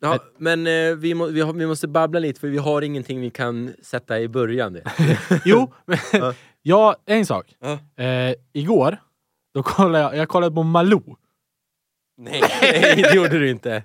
Ja, men eh, vi, må, vi, har, vi måste babbla lite för vi har ingenting vi kan sätta i början. Jo, men, Ja. ja, en sak. Ja. Eh, igår, då kollade jag, jag kollade på Malou. Nej, nej, det gjorde du inte.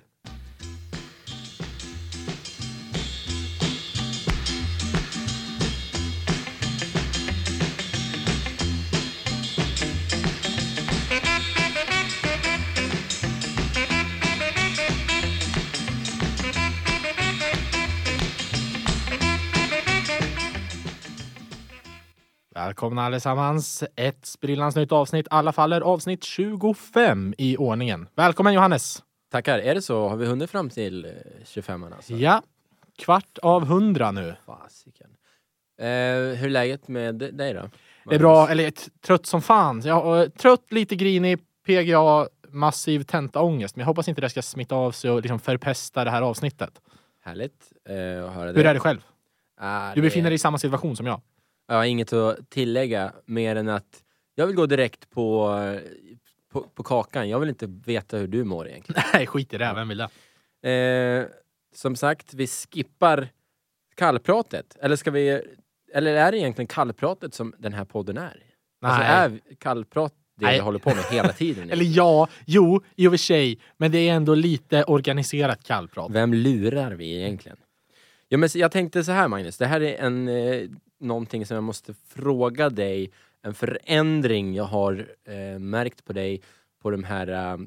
Välkomna allesammans. Ett sprillans nytt avsnitt. Alla faller avsnitt 25 i ordningen. Välkommen Johannes! Tackar. Är det så? Har vi hunnit fram till eh, 25 alltså? Ja, kvart av hundra nu. Fasiken. Eh, hur är läget med dig då? Det är bra, eller trött som fan. Jag är trött, lite grinig, PGA, massiv tentaångest. Men jag hoppas inte det ska smitta av sig och liksom förpesta det här avsnittet. Härligt eh, att höra det. Hur är det själv? Ah, Du befinner dig i samma situation som jag. Jag har inget att tillägga mer än att jag vill gå direkt på, på, på kakan. Jag vill inte veta hur du mår egentligen. Nej, skit i det. Vem vill det? Eh, som sagt, vi skippar kallpratet. Eller ska vi... Eller är det egentligen kallpratet som den här podden är? Alltså Nej. är kallprat det Nej. vi håller på med hela tiden? Eller ja, jo, i och för sig. Men det är ändå lite organiserat kallprat. Vem lurar vi egentligen? Ja, men jag tänkte så här Magnus, det här är en, eh, någonting som jag måste fråga dig. En förändring jag har eh, märkt på dig på de här eh,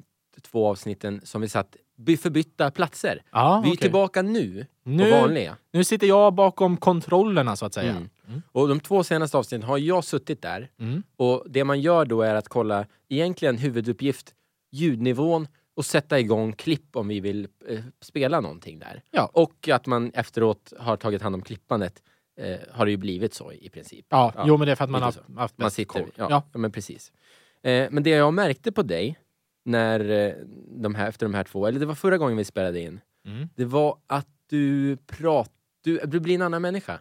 två avsnitten som vi satt by- förbytta platser. Ja, Vi är tillbaka nu, Nu- på vanliga. Nu sitter jag bakom kontrollerna så att säga. Mm. Och de två senaste avsnitten har jag suttit där Mm. och det man gör då är att kolla egentligen huvuduppgift, ljudnivån och sätta igång klipp om vi vill eh, spela någonting där. Ja. Och att man efteråt har tagit hand om klippandet eh, har det ju blivit så i princip. Ja, Ja, jo men det är för att man har lite haft Man sitter, koll. ja, Ja. ja. men precis. Eh, men det jag märkte på dig när eh, de här, efter de här två, eller det var förra gången vi spelade in, Mm. det var att du pratar, du, du blir en annan människa.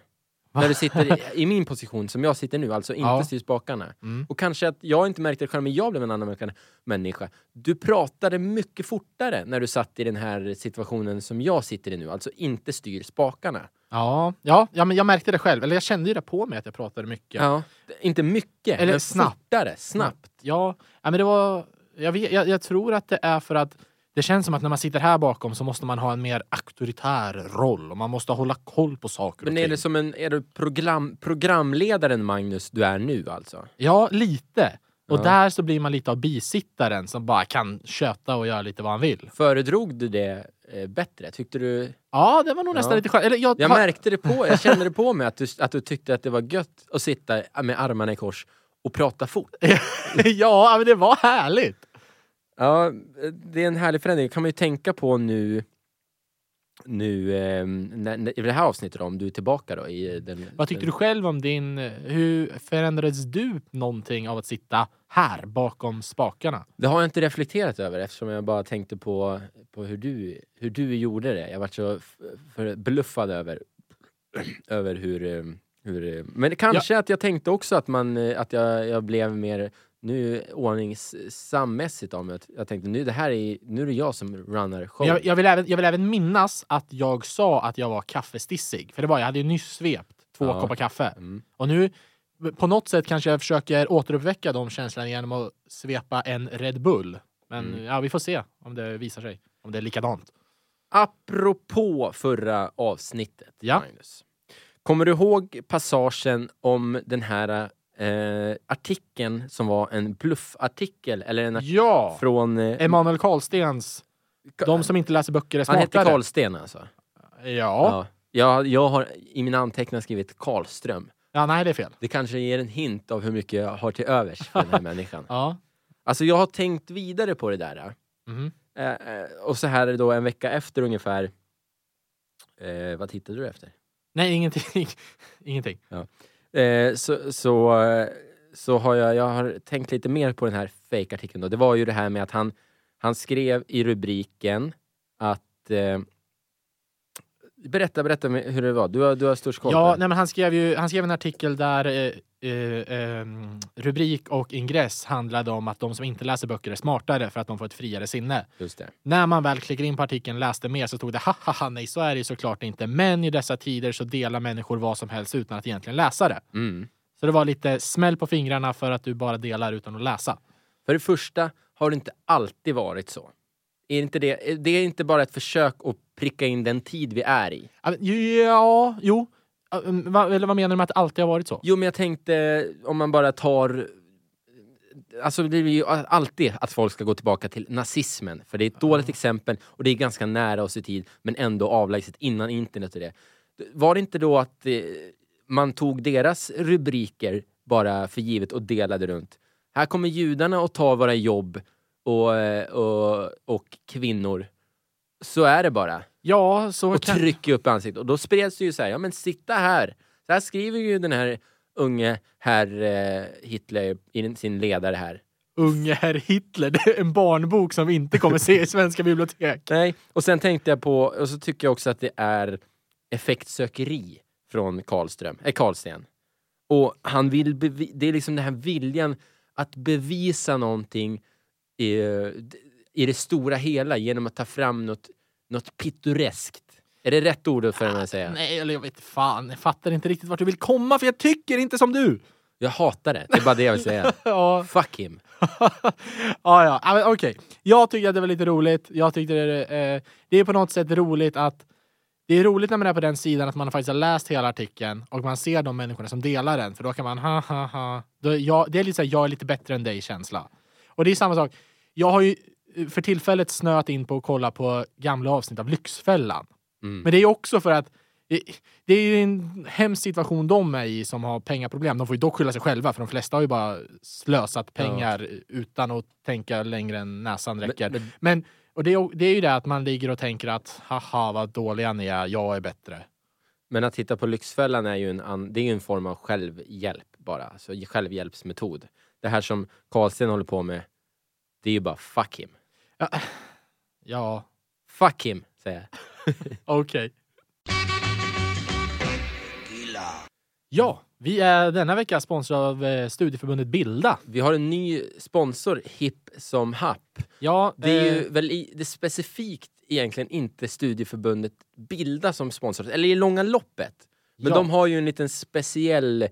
När du sitter i, i min position som jag sitter nu, alltså inte Ja. styr spakarna. Mm. Och kanske att jag inte märkte det själv, men jag blev en annan människa. Du pratade mycket fortare när du satt i den här situationen som jag sitter i nu, alltså inte styr spakarna. Ja, ja, ja, men jag märkte det själv. Eller jag kände ju det på mig att jag pratade mycket. Ja. Inte mycket, Eller men snabbt. fortare, snabbt. Ja, ja men det var... Jag, vet, jag, jag tror att det är för att det känns som att när man sitter här bakom så måste man ha en mer auktoritär roll och man måste hålla koll på saker Men och är det som en, är du program, programledaren Magnus du är nu alltså? Ja, lite. Och där så blir man lite av bisittaren som bara kan köta och göra lite vad han vill. Föredrog du det eh, bättre? Tyckte du... Ja, det var nog nästan Ja. lite skönt. Eller jag, Jag har- märkte det på, jag kände det på mig att du, att du tyckte att det var gött att sitta med armarna i kors och prata fort. ja, men det var härligt. Ja, det är en härlig förändring. kan man ju tänka på nu, nu eh, när, när, i det här avsnittet då, om du är tillbaka då i den... Vad tycker den, du själv om din... Hur förändrades du någonting av att sitta här bakom spakarna? Det har jag inte reflekterat över eftersom jag bara tänkte på, på hur, du, hur du gjorde det. Jag var så förbluffad över, över hur... eh, hur eh, men kanske att jag tänkte också att, man, eh, att jag, jag blev mer nu ordningsammässigt av mig. Att Jag tänkte nu, det här är, nu är det jag som runnar show. Jag, jag, vill även, jag vill även minnas att jag sa att jag var kaffestissig. För det var jag hade ju nyss svept två Ja. koppar kaffe. Mm. Och nu på något sätt kanske jag försöker återuppväcka de känslorna genom att svepa en Red Bull. Men Mm. ja, vi får se om det visar sig. Om det är likadant. Apropå förra avsnittet, Ja. Magnus. Kommer du ihåg passagen om den här eh, artikeln som var en bluffartikel? Eller en artikel Ja! från... Eh, Emanuel Karlstens De som inte läser böcker är han hette smartare. Karlsten alltså? Ja. Ja. Jag, jag har i mina anteckningar skrivit Karlström. ja, nej det är fel. Det kanske ger en hint av hur mycket jag har till övers för den här människan. Ja. Alltså jag har tänkt vidare på det där. Mhm. Eh, och så här då en vecka efter ungefär. Eh, vad tittade du efter? Nej, ingenting. ingenting. Eh, så, så, eh, så har jag, jag har tänkt lite mer på den här fake-artikeln. Då. Det var ju det här med att han, han skrev i rubriken att... Eh, berätta, berätta hur det var. Du har, du har störst koll Ja, nej, men han skrev ju han skrev en artikel där eh, eh, ehm, rubrik och ingress handlade om att de som inte läser böcker är smartare för att de får ett friare sinne. När man väl klickar in på artikeln läste mer så stod det haha nej så är det såklart inte. Men i dessa tider så delar människor vad som helst utan att egentligen läsa det. Mm. Så det var lite smäll på fingrarna för att du bara delar utan att läsa. För det första har det inte alltid varit så. Är inte det, det är inte bara ett försök att pricka in den tid vi är i. Ja, jo. Men vad- Eller vad menar du med att det alltid har varit så? Jo, men jag tänkte om man bara tar... Alltså det blir ju alltid att folk ska gå tillbaka till nazismen. För det är ett dåligt exempel och det är ganska nära oss i tid men ändå avlägset innan internet och det. Var det inte då att eh, man tog deras rubriker bara för givet och delade runt? Här kommer judarna att ta våra jobb och, eh, och, och kvinnor. Så är det bara. Ja, så Och kan... trycker upp ansiktet. Och då spreds det ju så här, ja men sitta här. Så här skriver ju den här unge herr eh, Hitler i sin ledare här. Unge herr Hitler. Det är en barnbok som vi inte kommer se i svenska bibliotek. Nej, och sen tänkte jag på, och så tycker jag också att det är effektsökeri från Karlström, äh, Karlsten. Och han vill, det är liksom den här viljan att bevisa någonting i, i det stora hela genom att ta fram något, något pittoreskt. Är det rätt ord för henne att säga? Nej, eller jag vet fan. Jag fattar inte riktigt vart du vill komma för jag tycker inte som du. Jag hatar det, det är bara det jag vill säga. Ja, Fuck him. ja, ja. Okej. Jag tycker att det var lite roligt. Jag tyckte det, eh, det är på något sätt roligt att det är roligt när man är på den sidan att man faktiskt har läst hela artikeln och man ser de människorna som delar den. För då kan man ha ha ha. Då, jag, det är lite så här, jag är lite bättre än dig känsla. Och det är samma sak. Jag har ju för tillfället snöat in på att kolla på gamla avsnitt av Lyxfällan. Mm. Men det är också för att det, är ju en hemsk situation de är i som har pengaproblem. De får ju dock skylla sig själva för de flesta har ju bara slösat pengar utan att tänka längre än näsan räcker. Men- Men, och det, är, det är ju det att man ligger och tänker att haha vad dåliga ni är, jag är bättre. Men att titta på Lyxfällan är ju en, det är en form av självhjälp bara. Alltså självhjälpsmetod. Det här som Karlsten håller på med, det är ju bara fuck him. Ja, Fuck him, säger jag. okej. Ja, vi är denna vecka sponsrade av eh, studieförbundet Bilda. Vi har en ny sponsor, Hipp som happ. Ja, Det är eh, ju väl i, det är specifikt egentligen inte studieförbundet Bilda som sponsrar, eller i långa loppet. Men Ja. de har ju en liten speciell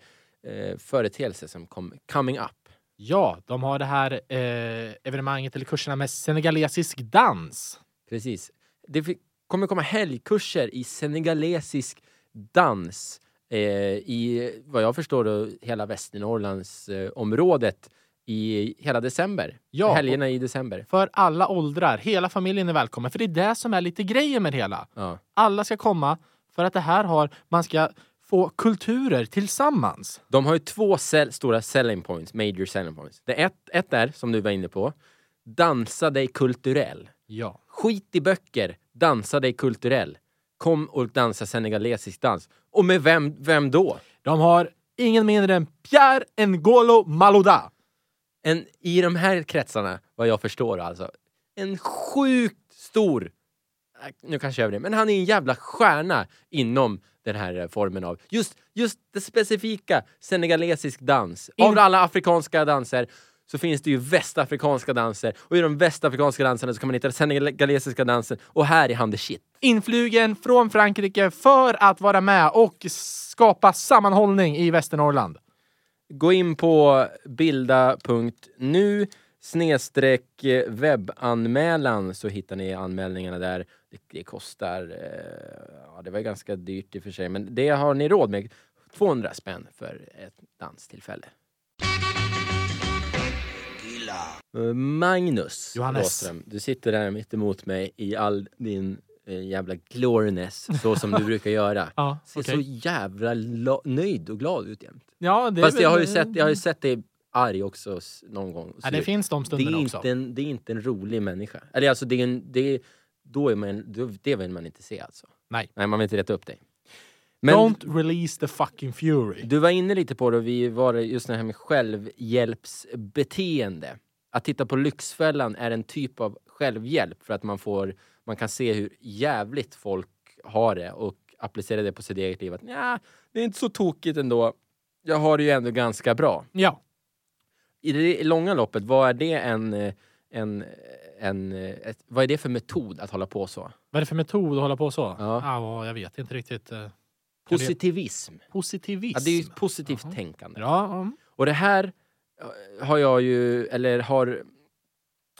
eh, företeelse som kom, coming up. Ja, de har det här eh, evenemanget eller kurserna med senegalesisk dans. Precis. Det kommer komma helgkurser i senegalesisk dans eh, i, vad jag förstår, då, hela Västernorrlands eh, området i hela december. Ja, Helgerna i december. För alla åldrar, hela familjen är välkommen. För det är det som är lite grejen med det hela. Ja. Alla ska komma för att det här har, man ska få kulturer tillsammans. De har ju två sell, stora selling points, major selling points. Det ett, ett är, som du var inne på, dansa dig kulturell. Ja. Skit i böcker, dansa dig kulturell. Kom och dansa senegalesisk dans. Och med vem, vem då? De har ingen mindre än Pierre Ngolo Malouda. En, I de här kretsarna, vad jag förstår alltså, en sjukt stor, äh, nu kanske jag överdriver, men han är en jävla stjärna inom den här eh, formen av, just, just det specifika senegalesisk dans. Av In- alla afrikanska danser så finns det ju västafrikanska danser och i de västafrikanska danserna så kan man hitta den senegalesiska dansen och här är han the shit. Influgen från Frankrike för att vara med och skapa sammanhållning i Västernorrland. Gå in på bilda.nu snedstreck eh, webbanmälan så hittar ni anmälningarna där. Det, det kostar, eh, ja det var ganska dyrt i och för sig, men det har ni råd med. 200 spänn för ett danstillfälle. Magnus Johannes. Råström, du sitter där mitt emot mig i all din eh, jävla gloriness, så som du brukar göra. Ja, Ser så jävla la- nöjd och glad ut jämt. ja, Fast jag har ju sett, jag har ju sett dig arg också någon gång. Så Ja, det finns de det, är stunderna också. inte en, det är inte en rolig människa. Eller alltså, det är en, det är, då är man, då, det vill man inte se alltså. Nej. Nej, man vill inte rätta upp dig. Men Don't release the fucking fury. du var inne lite på det, och vi var just det här med självhjälpsbeteende. Att titta på Lyxfällan är en typ av självhjälp för att man får, man kan se hur jävligt folk har det och applicera det på sitt eget liv. Att, "Nja, det är inte så tokigt ändå. jag har det ju ändå ganska bra. Ja. I det långa loppet, vad är det en, eh, en, en ett, vad är det för metod att hålla på så? Vad är det för metod att hålla på så? Ja. Ja, jag vet inte riktigt. eh, Positivism. Positivism. Ja, det är ju positivt Jaha. tänkande. Ja, mm. Och det här eh, har jag ju, eller har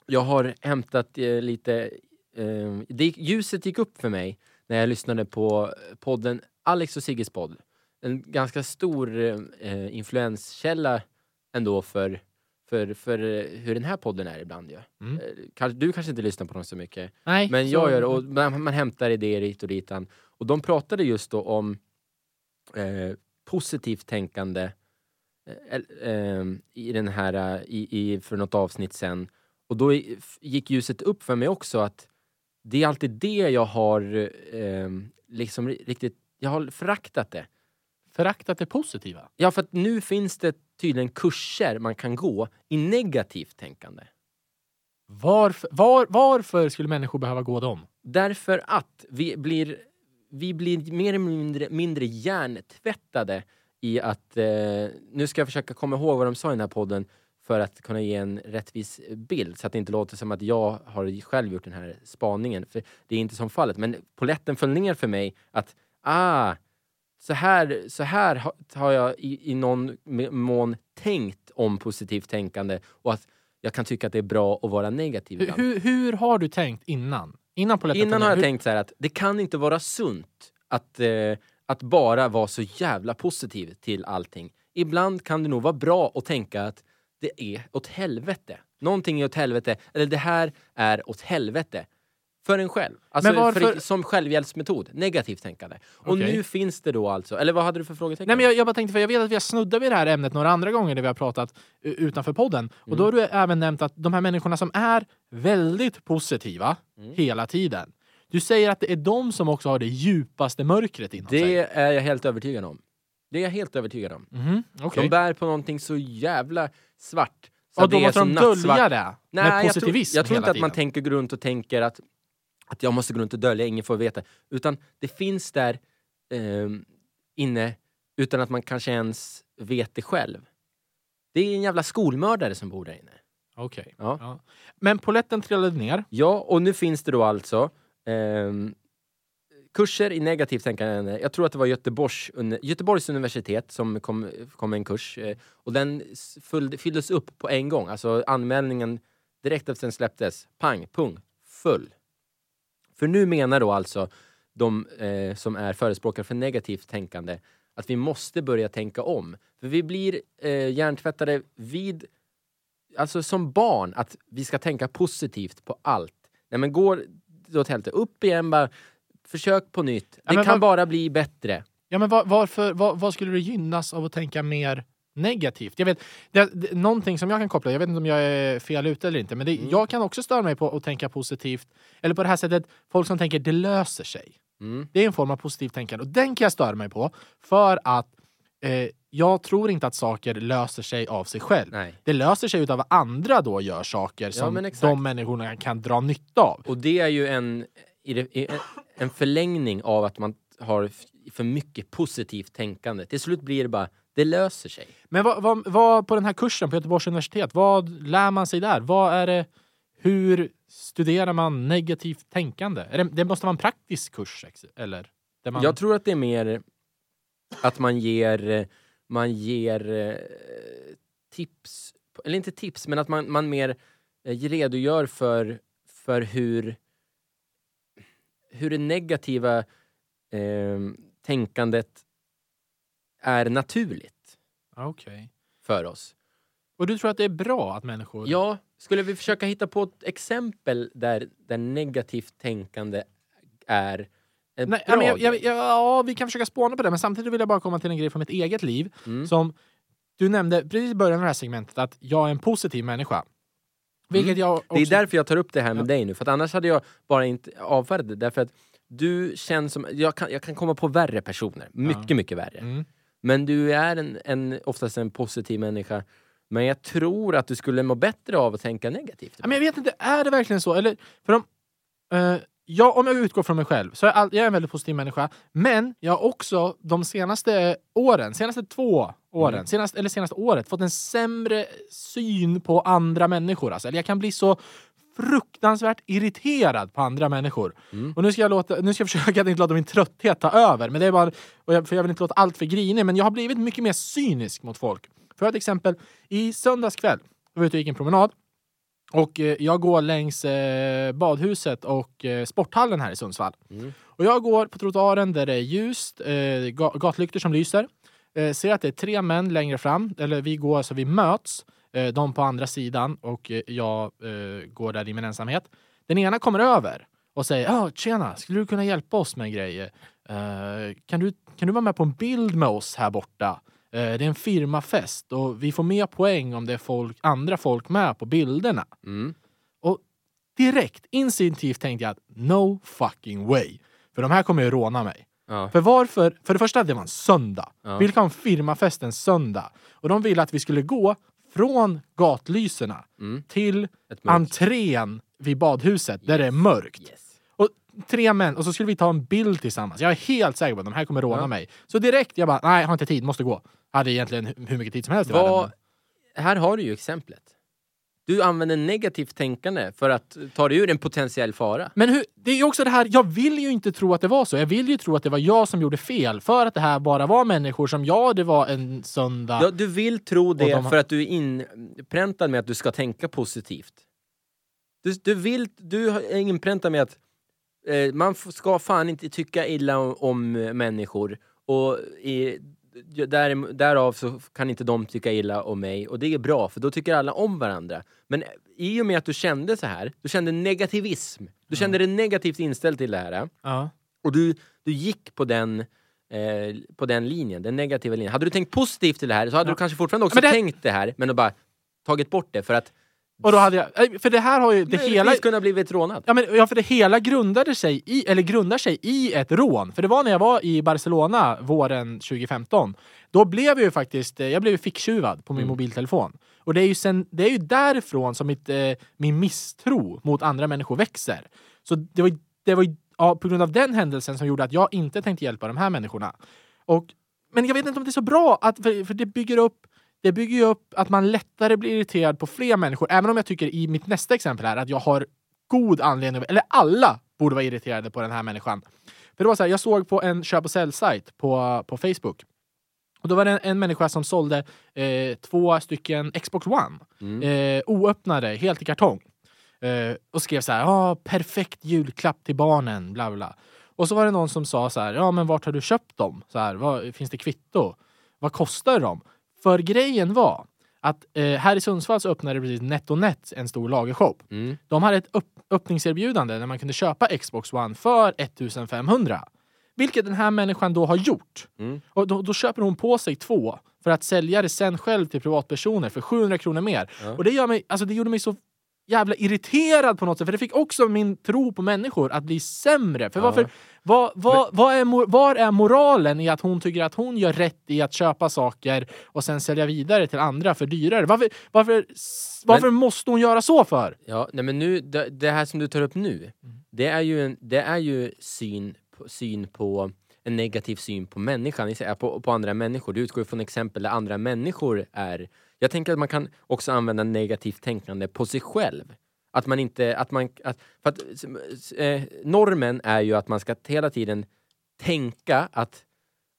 jag har hämtat eh, lite, eh, det, ljuset gick upp för mig när jag lyssnade på podden Alex och Sigges podd. En ganska stor eh, influenskälla ändå för, för, för eh, hur den här podden är ibland ju. Mm. Eh, Du kanske inte lyssnar på dem så mycket. Nej, Men så- jag gör det och man, man hämtar idéer hit och ditan. Och de pratade just då om eh, positivt tänkande eh, eh, i den här, eh, i, i, för något avsnitt sen. Och då gick ljuset upp för mig också att det är alltid det jag har eh, liksom ri- riktigt, jag har föraktat det. Föraktat det positiva. Ja, för att nu finns det tydligen kurser man kan gå i negativt tänkande. Varför, var, varför skulle människor behöva gå dem? Därför att vi blir, vi blir mer eller mindre, mindre hjärntvättade i att... Eh, nu ska jag försöka komma ihåg vad de sa i den här podden för att kunna ge en rättvis bild så att det inte låter som att jag har själv gjort den här spaningen. För det är inte som fallet. Men poletten föll ner för mig att ah, så här, så här ha- har jag i, i någon mån tänkt om positivt tänkande och att jag kan tycka att det är bra att vara negativ Hur, hur, hur har du tänkt innan? Innan Innan har jag Hur- tänkt så att det kan inte vara sunt att, eh, att bara vara så jävla positiv till allting. Ibland kan det nog vara bra att tänka att det är åt helvete. Någonting är åt helvete, eller det här är åt helvete. För en själv. Alltså Men varför- för, som självhjälpsmetod. Negativt tänkande. Och Okej. nu finns det då alltså, eller vad hade du för frågetecken? Nej, men jag, jag bara tänkte, för jag vet att vi har snuddat vid det här ämnet några andra gånger när vi har pratat utanför podden. Och Mm. då har du även nämnt att de här människorna som är väldigt positiva Mm. hela tiden. Du säger att det är de som också har det djupaste mörkret inom sig. det är jag helt övertygad om. Det är jag helt övertygad om. Mhm, okej. De bär på någonting så jävla svart. Så Och då det måste de dölja det Nej, med positivism jag tror, jag tror inte att man tänker runt och tänker att, att jag måste gå runt och dölja, ingen får veta. Utan det finns där ehm, inne utan att man kanske ens vet det själv. Det är en jävla skolmördare som bor där inne. Okej. Ja. Ja. Men poletten trillade ner. Ja, och nu finns det då alltså ehm, kurser i negativt tänkande. Jag tror att det var Göteborgs, Göteborgs universitet som kom, kom med en kurs. Eh, och den fyllde, fylldes upp på en gång. Alltså anmälningen direkt efter den släpptes. Pang, pung, full. För nu menar då alltså de eh, som är förespråkare för negativt tänkande att vi måste börja tänka om. För vi blir eh, hjärntvättade vid, alltså som barn, att vi ska tänka positivt på allt. Nej men går det åt helvete, upp igen bara, försök på nytt. Ja, det men kan vad- bara bli bättre. Ja, men var, varför, var, vad skulle du gynnas av att tänka mer negativt? Jag vet, det, det, någonting som jag kan koppla, jag vet inte om jag är fel ute eller inte, men det, Mm. jag kan också störa mig på att tänka positivt. Eller på det här sättet, folk som tänker det löser sig. Mm. Det är en form av positivt tänkande och den kan jag störa mig på för att eh, jag tror inte att saker löser sig av sig själv. Nej. Det löser sig utav att andra då gör saker som de människorna kan dra nytta av. Och det är ju en, en, förlängning av att man har för mycket positivt tänkande. Till slut blir det bara, det löser sig. Men vad, vad, vad på den här kursen på Göteborgs universitet, vad lär man sig där? Vad är det, hur studerar man negativt tänkande? Är det, det måste vara en praktisk kurs, eller? Man, Jag tror att det är mer att man ger, man ger eh, tips, eller inte tips, men att man, man mer eh, redogör för, för hur, hur det negativa eh, tänkandet är naturligt Okej. för oss. Och du tror att det är bra att människor... Ja, skulle vi försöka hitta på ett exempel där, där negativt tänkande är en Nej, bra ja, jag, jag, jag, ja, vi kan försöka spåna på det, men samtidigt vill jag bara komma till en grej från mitt eget liv. Mm. Som du nämnde precis i början av det här segmentet, att jag är en positiv människa. Vilket jag också... Mm. Det är därför jag tar upp det här med Ja. dig nu, för att annars hade jag bara inte avfärdat det. Därför att du känns som, jag kan, jag kan komma på värre personer, mycket, mycket värre. Mm. Men du är en, en, oftast en positiv människa. Men jag tror att du skulle må bättre av att tänka negativt. Men jag vet inte, är det verkligen så? Eller, för om, eh, jag, om jag utgår från mig själv så är jag, all, jag är en väldigt positiv människa. Men jag har också de senaste åren, senaste två åren, Mm. senaste, eller senaste året fått en sämre syn på andra människor. Alltså. Eller jag kan bli så fruktansvärt irriterad på andra människor. Mm. Och nu ska, jag låta, nu ska jag försöka att inte låta min trötthet ta över. Men det är bara, jag, för jag vill inte låta allt för grinig, men jag har blivit mycket mer cynisk mot folk. För ett exempel, i söndags kväll, jag var ute och gick en promenad. Och eh, jag går längs eh, badhuset och eh, sporthallen här i Sundsvall. Mm. Och jag går på trottoaren där det är ljust, eh, ga- gatlyktor som lyser. Eh, ser att det är tre män längre fram, eller vi går så vi möts. Eh, de på andra sidan och eh, jag eh, går där i min ensamhet. Den ena kommer över och säger ja, tjena, skulle du kunna hjälpa oss med en grej? Kan, du, kan du vara med på en bild med oss här borta? Det är en firmafest och vi får mer poäng om det är folk, andra folk med på bilderna. Mm. Och direkt, instinktivt tänkte jag att no fucking way. För de här kommer ju råna mig. Ja. För varför? För det första, det var en söndag. Ja. Vilka har en firmafest en söndag? Och de ville att vi skulle gå från gatlyserna Mm. till entrén vid badhuset där det är mörkt. Yes. Och tre män, och så skulle vi ta en bild tillsammans. Jag är helt säker på att de här kommer råna Ja. mig. Så direkt, jag bara, nej, jag har inte tid, måste gå. Jag hade egentligen hu- hur mycket tid som helst i världen. här har du ju exemplet. Du använder negativt tänkande för att ta dig ur en potentiell fara. Men hur, det är ju också det här, jag vill ju inte tro att det var så. Jag vill ju tro att det var jag som gjorde fel. För att det här bara var människor som, ja, det var en söndag. Ja, du vill tro det de för att du är inpräntad med att du ska tänka positivt. Du, du, vill, du är inpräntad med att eh, man ska fan inte tycka illa om, om människor. Och i, där, därav så kan inte de tycka illa om mig. Och det är bra, för då tycker alla om varandra. Men i och med att du kände så här, du kände negativism. Du kände dig negativt inställd till det här. Ja. Och du, du gick på den, eh, på den linjen, den negativa linjen. Hade du tänkt positivt till det här så hade Ja. du kanske fortfarande också det- tänkt det här, men bara tagit bort det för att Och då hade jag, för det här har ju, det hela... möjligtvis kunna blivit rånad. Ja, men, ja, för det hela grundade sig i, eller grundar sig i ett rån. För det var när jag var i Barcelona våren 2015. Då blev jag ju faktiskt, eh, jag blev ju ficktjuvad på min Mm. mobiltelefon. Och det är ju, sen, det är ju därifrån som mitt, eh, min misstro mot andra människor växer. Så det var, det var ja, på grund av den händelsen som gjorde att jag inte tänkte hjälpa de här människorna. Och, men jag vet inte om det är så bra, att, för, för det bygger upp det bygger ju upp att man lättare blir irriterad på fler människor. Även om jag tycker i mitt nästa exempel här att jag har god anledning, eller alla borde vara irriterade på den här människan. För det var så här, jag såg på en köp och säljsajt på, på Facebook. Och då var det en, en människa som sålde eh, två stycken Xbox One. Mm. Eh, oöppnade, helt i kartong. Eh, och skrev så här, ja, perfekt julklapp till barnen, bla bla. Och så var det någon som sa så här, ja men vart har du köpt dem? Så här, vad, finns det kvitto? Vad kostar de? För grejen var att eh, här i Sundsvall så öppnade precis NetOnNet en stor lagershop. Mm. De hade ett upp, öppningserbjudande där man kunde köpa Xbox One för 1500. Vilket den här människan då har gjort. Mm. Och då, då köper hon på sig två för att sälja det sen själv till privatpersoner för 700 kronor mer. Ja. Och det, gör mig, alltså det gjorde mig så jävla irriterad på något sätt. För det fick också min tro på människor att bli sämre. För Ja. varför, vad, vad, vad är, var är moralen i att hon tycker att hon gör rätt i att köpa saker och sen sälja vidare till andra för dyrare? Varför, varför, varför måste hon göra så för? Ja, nej men nu, det, det här som du tar upp nu, Mm. det är ju, en, det är ju syn, syn på en negativ syn på människan, på, på andra människor. Du utgår från exempel där andra människor är... Jag tänker att man kan också använda negativt tänkande på sig själv. Att man inte... Att man, att, för att, eh, normen är ju att man ska hela tiden tänka att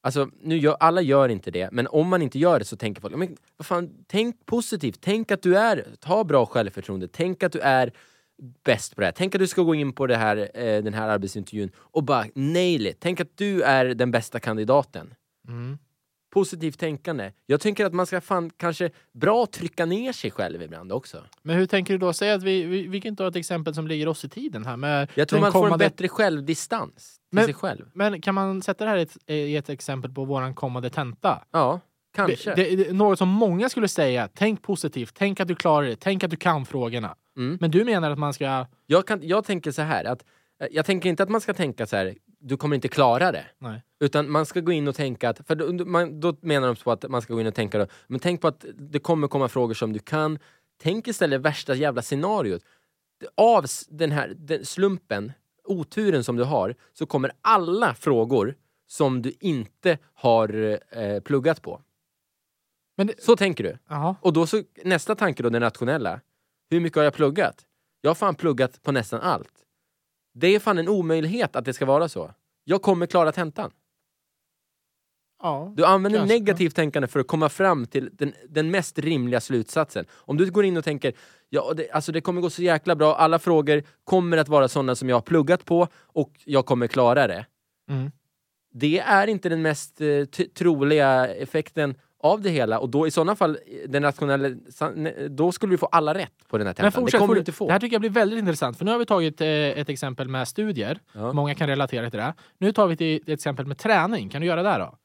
Alltså, nu gör, alla gör inte det, men om man inte gör det så tänker folk, men vad fan, tänk positivt, tänk att du är, ha bra självförtroende, tänk att du är bäst på det här. Tänk att du ska gå in på det här, eh, den här arbetsintervjun och bara nail it. Tänk att du är den bästa kandidaten. Mm. Positivt tänkande. Jag tänker att man ska fan kanske bra trycka ner sig själv ibland också. Men hur tänker du då? Säg att vi, vi, vi kan ta ett exempel som ligger oss i tiden här. Med Jag tror man får en kommande- bättre självdistans till Men- sig själv. Men kan man sätta det här i ett, i ett exempel på våran kommande tenta? Ja, kanske. Det, det, det, något som många skulle säga, tänk positivt, tänk att du klarar det, tänk att du kan frågorna. Mm. Men du menar att man ska... Jag, kan, jag tänker så här att eh, jag tänker inte att man ska tänka så här, du kommer inte klara det. Nej. Utan man ska gå in och tänka att, för då, man, då menar de på att man ska gå in och tänka då, men tänk på att det kommer komma frågor som du kan. Tänk istället värsta jävla scenariot. Av den här den slumpen, oturen som du har så kommer alla frågor som du inte har eh, pluggat på. Men det, Så tänker du. jaha. Och då så, nästa tanke då, den rationella. Hur mycket har jag pluggat? Jag har fan pluggat på nästan allt. Det är fan en omöjlighet att det ska vara så. Jag kommer klara tentan. Ja. Du använder Kanske, negativt tänkande för att komma fram till den, den mest rimliga slutsatsen. Om du går in och tänker ja, det, alltså det kommer gå så jäkla bra, alla frågor kommer att vara sådana som jag har pluggat på och jag kommer klara det. Mm. Det är inte den mest eh, troliga effekten av det hela och då i sådana fall, eh, den nationella, då skulle du få alla rätt på den här Men tentan. Det kommer du inte få. Det här tycker jag blir väldigt intressant. För nu har vi tagit eh, ett exempel med studier. Ja. Många kan relatera till det. Nu tar vi till ett exempel med träning. Kan du göra det då?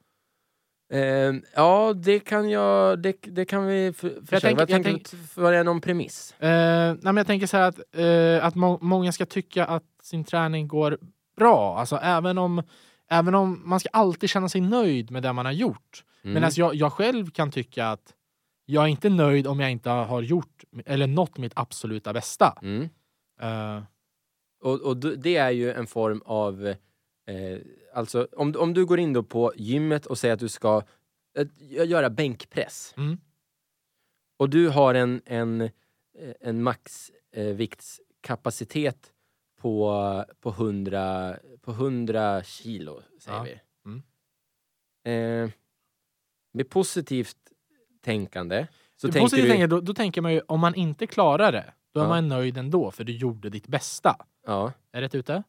Eh, ja, det kan jag, det, det kan vi försöka. Vad jag tänker du, var det någon premiss? Eh, nej, men jag tänker så här att, eh, att må många ska tycka att sin träning går bra. Alltså även om, även om man ska alltid känna sig nöjd med det man har gjort. Mm. Medan jag, jag själv kan tycka att jag är inte nöjd om jag inte har gjort eller nått mitt absoluta bästa. Mm. Eh, Och, och det är ju en form av... Eh, alltså, om, om du går in då på gymmet och säger att du ska eh, göra bänkpress. Mm. Och du har en, en, eh, en maxviktskapacitet på, på, 100, på 100 kilo, säger Ja. vi. Mm. Eh, med positivt tänkande så det tänker positiva du... tänker, då, då tänker man ju om man inte klarar det, då är Ja. man nöjd ändå för du gjorde ditt bästa. Ja. Är det rätt ute?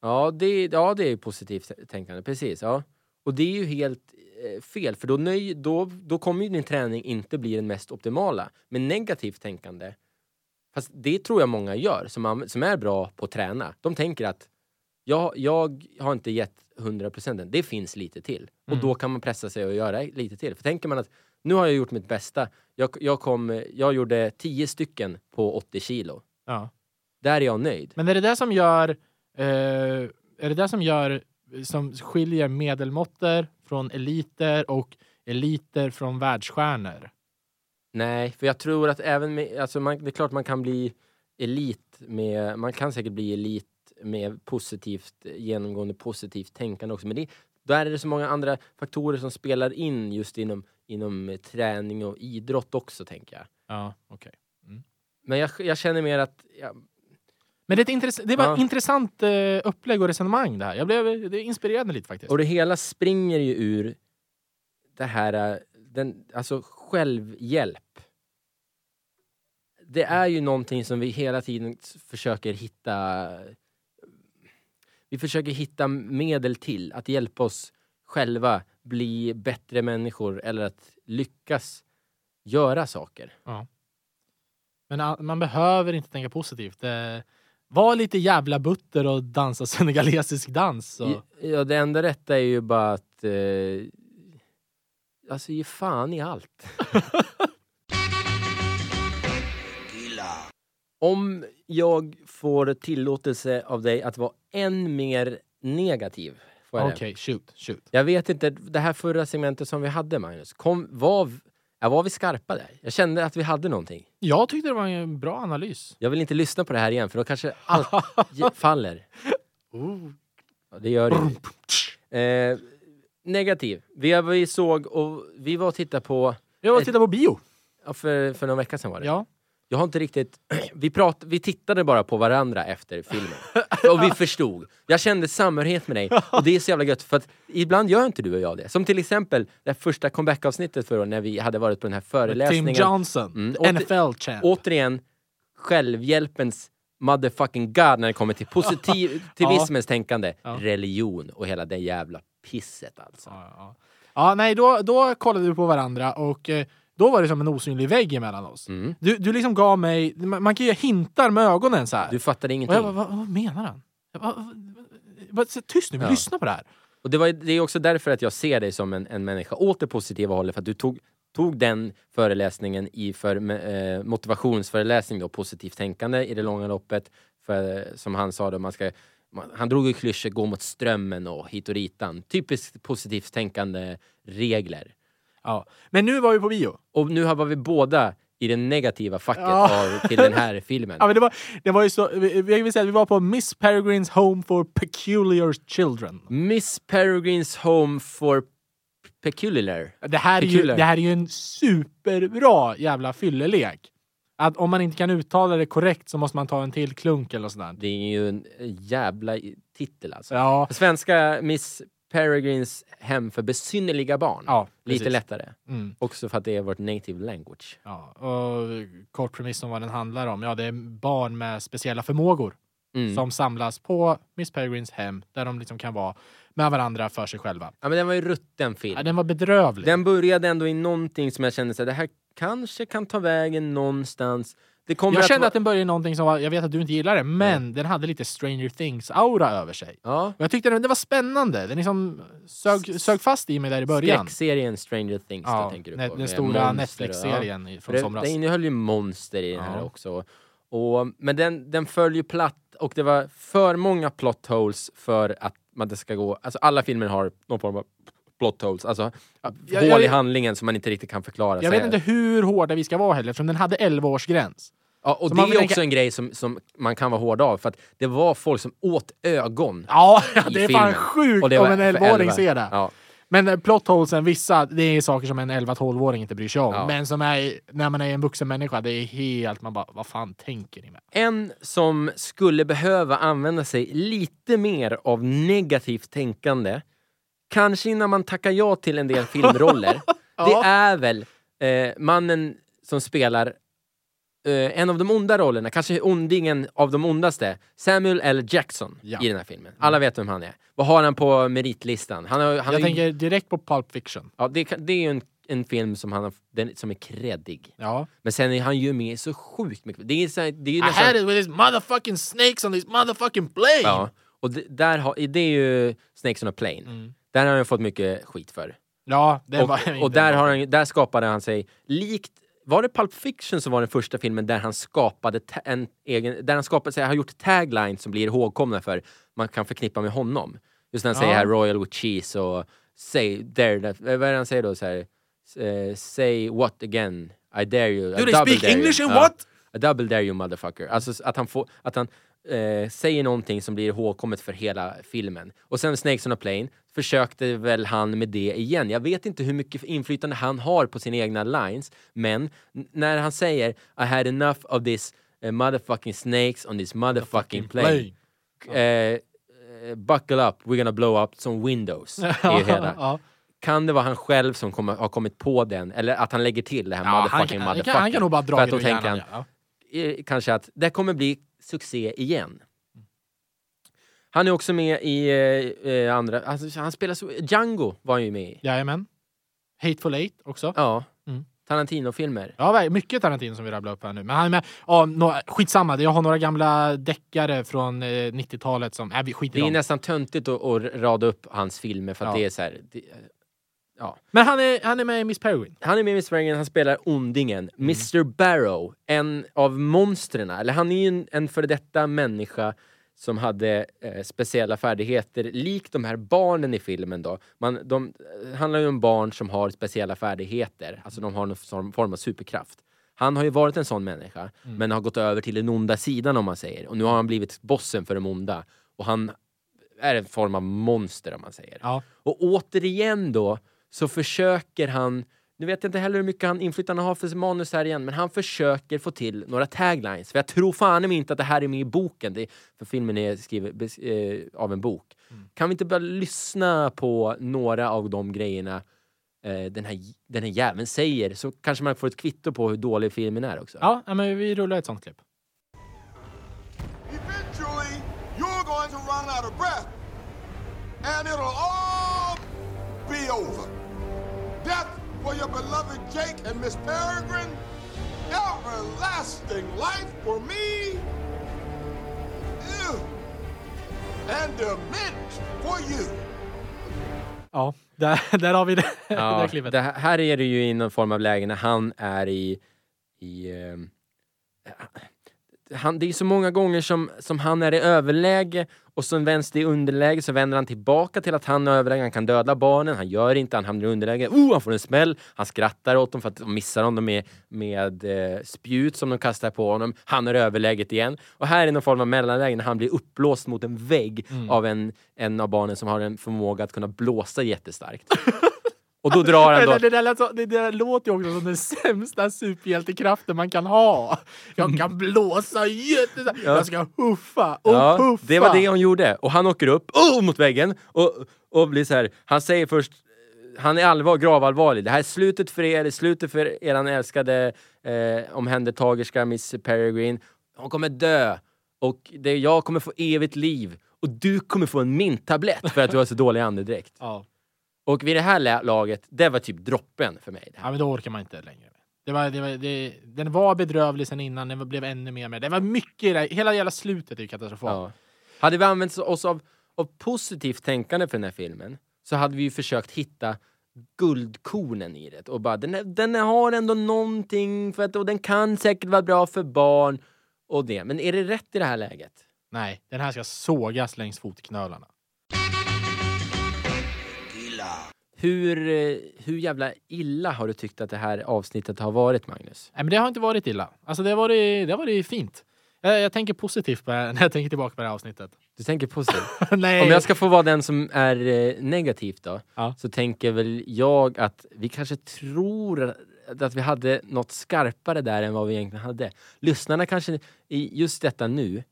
Ja, det, ja, det är positivt tänkande. Precis. Ja. Och det är ju helt eh, fel, för då, nöj, då, då kommer ju din träning inte bli den mest optimala. Men negativt tänkande, fast det tror jag många gör som, som är bra på att träna. De tänker att jag, jag har inte gett 100% än, det finns lite till. Och Mm. då kan man pressa sig och göra lite till. För tänker man att nu har jag gjort mitt bästa, jag, jag, kom, jag gjorde 10 stycken på 80 kilo. Ja. Där är jag nöjd. Men är det det som gör, eh, är det det som gör, som skiljer medelmåttor från eliter och eliter från världsstjärnor? Nej, för jag tror att även med, alltså man, det är klart man kan bli elit med, man kan säkert bli elit med positivt, genomgående positivt tänkande också. Men det, där är det så många andra faktorer som spelar in just inom, inom eh, träning och idrott också, tänker jag. Ja, okej. Men jag, jag känner mer att, ja, Men det, är intress- det var Ja. ett intressant eh, upplägg och resonemang det här. Jag blev det inspirerade lite faktiskt. och det hela springer ju ur det här, eh, den, alltså självhjälp. Det är ju någonting som vi hela tiden försöker hitta vi försöker hitta medel till att hjälpa oss själva bli bättre människor eller att lyckas göra saker. Men ah, man behöver inte tänka positivt. Var lite jävla butter och dansa senegalesisk dans. Så. Ja, det enda rätta är ju bara att eh, alltså ge fan i allt. Om jag får tillåtelse av dig att vara än mer negativ. Okej, shoot, shoot. Jag vet inte, det här förra segmentet som vi hade Magnus, kom, var, ja, var vi skarpa där? Jag kände att vi hade någonting. Jag tyckte det var en bra analys. Jag vill inte lyssna på det här igen för då kanske allt faller. Ja, det gör det eh, Negativ. Vi, vi såg och vi var och tittade på, Jag var och tittade på bio. ja, för, för någon vecka sedan var det. Ja. Jag har inte riktigt... Vi, prat, vi tittade bara på varandra efter filmen. Och vi förstod. Jag kände samhörighet med dig. Och det är så jävla gött. För att ibland gör inte du och jag det. Som till exempel det första comeback-avsnittet förra året när vi hade varit på den här Tim föreläsningen. Johnson, Mm, NFL-champ. Återigen, självhjälpens motherfucking god när det kommer till positivismens tänkande. Ja. Religion och hela det jävla pisset alltså. Ja, ja. ja, nej, då, då kollade vi på varandra och eh, då var det som en osynlig vägg emellan oss. Mm. Du, du liksom gav mig, man, man kan ju hintar med ögonen så här. Du fattade och ingenting. jag bara, vad, vad menar han? Jag bara, vad- vad- tyst nu, vi Ja. lyssnar på det här. Och det, var, det är också därför att jag ser dig som en, en människa åt det positiva hållet, för att du tog, tog den föreläsningen i för, eh, motivationsföreläsning då, positivt tänkande i det långa loppet. För, som han sa då, man ska, man, han drog ju klyschor, gå mot strömmen och hit och ditan. Typiskt positivt tänkande regler. Ja. Men nu var vi på bio. Och nu har var vi båda i det negativa facket Ja. av, till den här filmen. Ja, men det, var, det var ju så, vi, vi, vill säga att vi var på Miss Peregrines Home for Peculiar Children. Miss Peregrines Home for Peculiar. Det här, är ju, det här är ju en superbra jävla fyllelek. Att om man inte kan uttala det korrekt så måste man ta en till klunk eller sådär. Det är ju en jävla titel alltså. Ja, På svenska Miss Peregrines hem för besynnerliga barn. ja Lite precis. lättare. Mm. Också för att det är vårt native language. Ja, och kort premiss om vad den handlar om. Ja, det är barn med speciella förmågor Mm. som samlas på Miss Peregrines hem där de liksom kan vara med varandra för sig själva. Ja, men den var ju rutten film. Ja, den var bedrövlig. Den började ändå i någonting som jag kände så här, det här kanske kan ta vägen någonstans. Jag kände vara- att den började i någonting som var, jag vet att du inte gillar det, men den hade lite Stranger Things-aura över sig. Ja, Och jag tyckte den, det var spännande. Den liksom sög, sög fast i mig där i början. skräckserien Stranger Things Ja, tänker du den, på. den med stora Netflix-serien För från det, somras. det innehöll ju monster i den här Ja. också. Och, men den, den föll ju platt och det var för många plot holes för att man det ska gå... Alltså alla filmer har någon form av plot holes, alltså jag- hål jag- i handlingen som man inte riktigt kan förklara. Jag vet inte hur hårda vi ska vara heller, eftersom den hade 11-årsgräns. Ja, och Så det är också tänka- en grej som, som man kan vara hård av, för att det var folk som åt ögon. Ja, I det är filmen. fan sjukt om en för 11-åring 11. ser det. Ja. Men eh, plot holesen, vissa, det är saker som en 11-12-åring inte bryr sig om. Ja. Men som är, när man är en vuxen människa, det är helt, man bara, vad fan tänker ni med? En som skulle behöva använda sig lite mer av negativt tänkande, kanske innan man tackar ja till en del filmroller, Ja. det är väl eh, mannen som spelar eh, en av de onda rollerna, kanske ondingen av de ondaste, Samuel L. Jackson Ja. i den här filmen. Alla vet vem han är. Vad har han på meritlistan? Han har, han jag ju, tänker direkt på Pulp Fiction. ja, det, det är ju en, en film som, han har, den, som är kreddig. Ja. Men sen är han ju med så sjukt mycket. Det är, så, det är ju I nästan- had it with these motherfucking snakes on this motherfucking plane! Ja, och det, där har, det är ju Snakes on a Plane. Mm. Där har han fått mycket skit för. Ja, det var Och, inte och där, har han, där skapade han sig, likt var det Pulp Fiction som var den första filmen där han skapade en egen, där han skapade sig, har gjort tagline som blir ihågkomna för man kan förknippa med honom. Just när han säger Ja. här Royal with cheese och say, dare that, vad är det han säger då? Så här, eh, say what again? I dare you. Do I they speak dare you." English and Ja. what? A double dare you motherfucker. Alltså att han, får, att han eh, säger någonting som blir ihågkommet för hela filmen. Och sen Snakes on a Plane försökte väl han med det igen. Jag vet inte hur mycket inflytande han har på sina egna lines, men när han säger I had enough of this eh, motherfucking snakes on this motherfucking plane. Eh, buckle up, we're gonna blow up some windows. ja. Kan det vara han själv som kommer, har kommit på den, eller att han lägger till det här Ja, han, motherfucking han, kan, motherfucking? han kan nog bara dra För att då tänker han, Ja. kanske att det kommer bli succé igen. Han är också med i eh, eh, andra, alltså, han spelar så, Django var han ju med i. Jajamän. Hateful Eight också. Ja. Mm. Tarantino-filmer. Ja, mycket Tarantino som vi rabblar upp här nu. Men han är med. Ja, no, skitsamma, jag har några gamla deckare från eh, 90-talet som... Äh, vi skiter Det är dem. nästan töntigt att, att rada upp hans filmer för att Ja. det är så här, det, Men han är, han är med i Miss Peregrine. Han är med i Miss Peregrine, han spelar ondingen. Mr Barrow, en av monstren. Eller han är ju en, en före detta människa som hade eh, speciella färdigheter, likt de här barnen i filmen då. Man, de det handlar ju om barn som har speciella färdigheter, alltså de har någon form- av superkraft. Han har ju varit en sån människa, men har gått över till den onda sidan om man säger. Och nu har han blivit bossen för de onda. Och han är en form av monster om man säger. Ja. Och återigen då så försöker han, nu vet jag inte heller hur mycket han inflytande har för sitt manus här igen, men han försöker få till några taglines. För jag tror fan mig inte att det här är med i boken, det, för filmen är skriven eh, av en bok. Kan vi inte bara lyssna på några av de grejerna eh, den, här, den här jäveln säger, så kanske man får ett kvitto på hur dålig filmen är också. Ja, ja, men vi rullar ett sånt klipp. Eventually, you're going to run out of breath. And it'll all be over. Death for your beloved Jake and Miss Peregrine. Everlasting life for me. Ew. And dement for you. Ja, där, där har vi det, det Ja, där klippet. det här, här är det ju i någon form av läge när han är i... i ehm, han, det är så många gånger som, som han är i överläge och så vänds det i underläge så vänder han tillbaka till att han är överläge, han kan döda barnen, han gör inte, han hamnar i underläge, oh, han får en smäll, han skrattar åt dem för att de missar honom med, med eh, spjut som de kastar på honom, han är i överläget igen. Och här är någon form av mellanläge när han blir uppblåst mot en vägg av en, en av barnen som har en förmåga att kunna blåsa jättestarkt. Och då drar han då... Det, där så, det där låter ju också som den sämsta superhjältekraften man kan ha. Jag kan blåsa jättestarkt, jag ska huffa och Ja, puffa. det var det hon gjorde. Och han åker upp oh, mot väggen och, och blir så här. Han säger först, han är allvar, gravallvarlig. Det här är slutet för er, slutet för eran älskade eh, omhändertagerska Miss Peregrine. Hon kommer dö och det, jag kommer få evigt liv. Och du kommer få en minttablett för att du har så dålig andedräkt. Ja. Och vid det här laget, det var typ droppen för mig. Ja, men då orkar man inte längre. Det var, det var, det, den var bedrövlig sen innan, den blev ännu mer med. Det var mycket i det, hela jävla slutet är ju katastrofalt. Ja. Hade vi använt oss av, av positivt tänkande för den här filmen så hade vi ju försökt hitta guldkornen i det och bara den, är, den har ändå någonting för att, och den kan säkert vara bra för barn och det. Men är det rätt i det här läget? Nej, den här ska sågas längs fotknölarna. Hur, eh, hur jävla illa har du tyckt att det här avsnittet har varit, Magnus? Nej, men det har inte varit illa. Alltså, det har varit, det har varit fint. Jag, jag tänker positivt när jag tänker tillbaka på det här avsnittet. Du tänker positivt? Nej. Om jag ska få vara den som är eh, negativ då, Ja. så tänker väl jag att vi kanske tror att vi hade något skarpare där än vad vi egentligen hade. Lyssnarna kanske i just detta nu,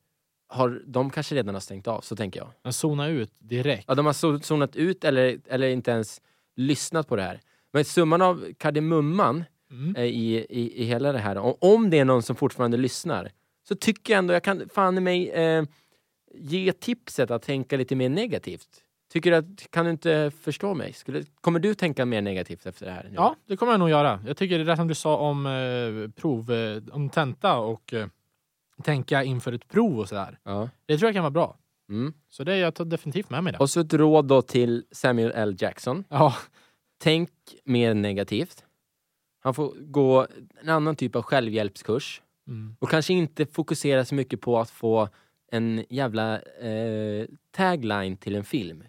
har, de kanske redan har stängt av, så tänker jag. Jag zonar ut direkt. Ja, de har zo- zonat ut eller, eller inte ens lyssnat på det här. Men summan av kardemumman Mm. eh, i, i, i hela det här, om, om det är någon som fortfarande lyssnar, så tycker jag ändå jag kan fan mig eh, ge tipset att tänka lite mer negativt. Tycker du att, kan du inte förstå mig? Skulle, kommer du tänka mer negativt efter det här? nu? Ja, det kommer jag nog göra. Jag tycker det där som du sa om eh, prov, eh, om tenta och eh, tänka inför ett prov och sådär. ja. Det tror jag kan vara bra. Mm. Så det jag tar definitivt med mig det. Och så ett råd då till Samuel L. Jackson. Ja, Tänk mer negativt. Han får gå en annan typ av självhjälpskurs. mm. Och kanske inte fokusera så mycket på att få en jävla eh, tagline till en film.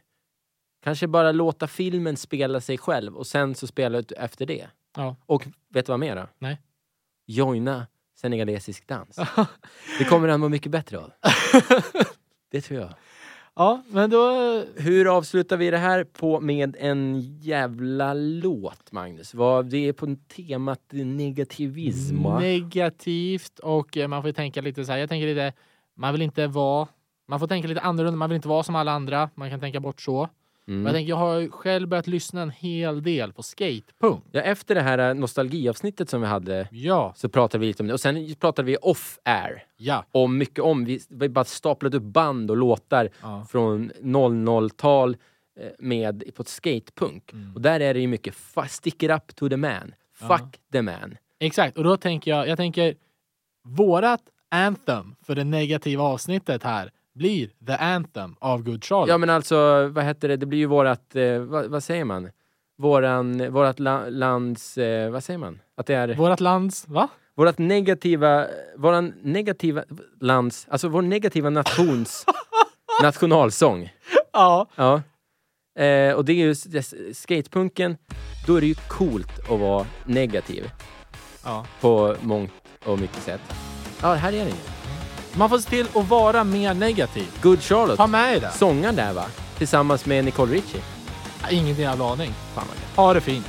Kanske bara låta filmen spela sig själv och sen så spela ut efter det. ja. Och vet du vad mer då? Nej. Joina senegalesisk dans. Det kommer han må mycket bättre av. Det tror jag. ja, men då... Hur avslutar vi det här på med en jävla låt, Magnus? Vad, det är på temat negativism, va? Negativt och eh, man får ju tänka lite så här. Jag tänker lite, man vill inte vara... Man får tänka lite annorlunda, man vill inte vara som alla andra. Man kan tänka bort så. Men jag Mm. tänker, jag har själv börjat lyssna en hel del på skatepunk. Ja, efter det här eh, nostalgiavsnittet som vi hade Ja, så pratade vi lite om det. Och sen pratade vi off-air ja. om mycket om. Vi, vi bara staplade upp band och låtar ja. från 00-tal eh, med på ett skatepunk. Mm. Och där är det ju mycket stick it up to the man. Fuck the man. Exakt, och då tänker jag, jag tänker vårat anthem för det negativa avsnittet här blir The Anthem av Good Charlotte. Ja men alltså, vad heter det? Det blir ju vårat, eh, vad, vad säger man? Våran, vårat la, lands, eh, vad säger man? Att det är Vårat lands, va? vårat negativa, våran negativa lands, alltså vår negativa nations nationalsång. Ja. Ja. Eh, och det är ju skatepunken, då är det ju coolt att vara negativ ja. på mångt och mycket sätt. Ja, här är den ju. Man får se till att vara mer negativ. Good Charlotte, Ta med det. sångaren där va? Tillsammans med Nicole Richie. Ingen jävla aning. Fan vad gött. Ha det fint.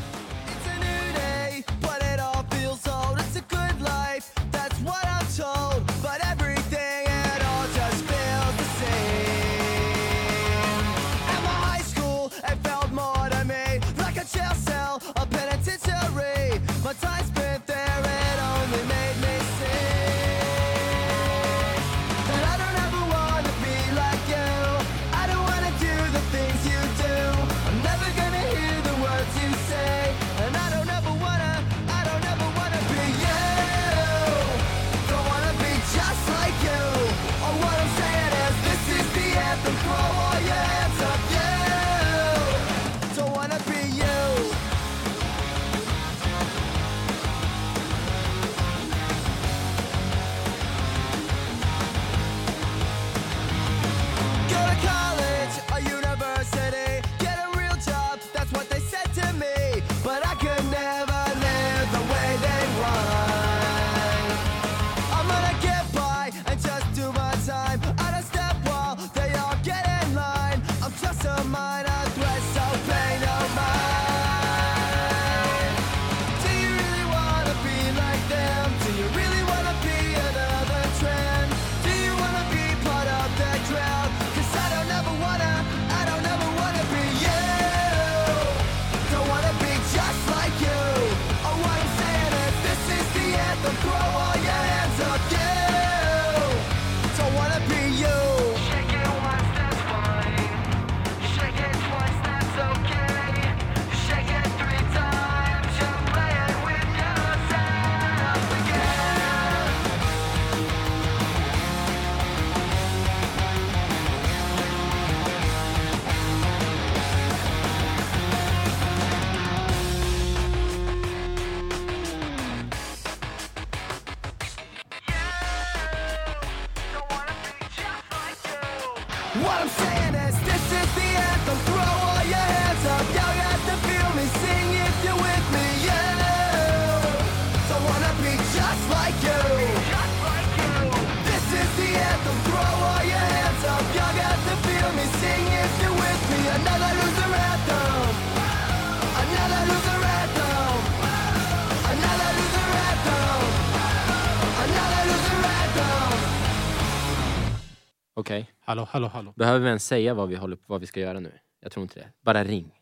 Hallå, hallå, hallå. Behöver vi ens säga vad vi, håller, vad vi ska göra nu? Jag tror inte det. Bara ring.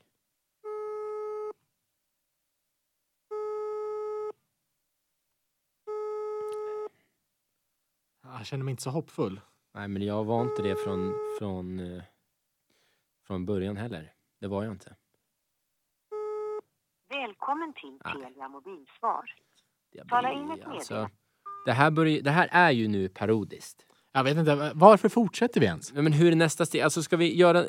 Jag känner mig inte så hoppfull. Nej, men jag var inte det från, från, eh, från början heller. Det var jag inte. Välkommen till Ah. Telia mobilsvar. Tala in ett alltså, det, här börjar, det här är ju nu parodiskt. Jag vet inte, varför fortsätter vi ens? Men hur är nästa steg? Alltså ska vi göra...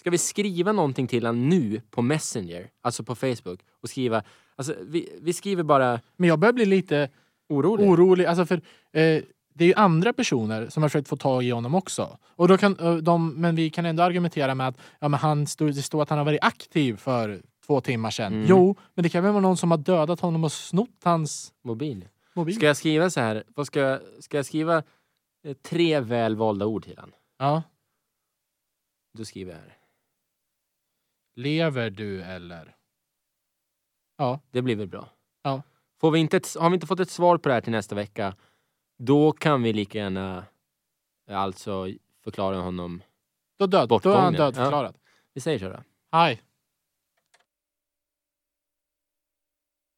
Ska vi skriva någonting till honom nu på Messenger, alltså på Facebook och skriva... Alltså vi, vi skriver bara Men jag börjar bli lite orolig. orolig. Alltså för, eh, det är ju andra personer som har försökt få tag i honom också. Och då kan, eh, de, men vi kan ändå argumentera med att ja, men han stod, det står att han har varit aktiv för två timmar sedan. Mm. Jo, men det kan väl vara någon som har dödat honom och snott hans Mobil. mobil. Ska jag skriva så här? Vad ska, ska jag skriva tre välvalda ord till honom? Ja. Då skriver jag här. Lever du eller? Ja. Det blir väl bra. Ja. Får vi inte ett, har vi inte fått ett svar på det här till nästa vecka, då kan vi lika gärna eh, alltså förklara honom. Då, död, då är Bortgången, han ja. dödförklarad. Vi säger så då. Hej.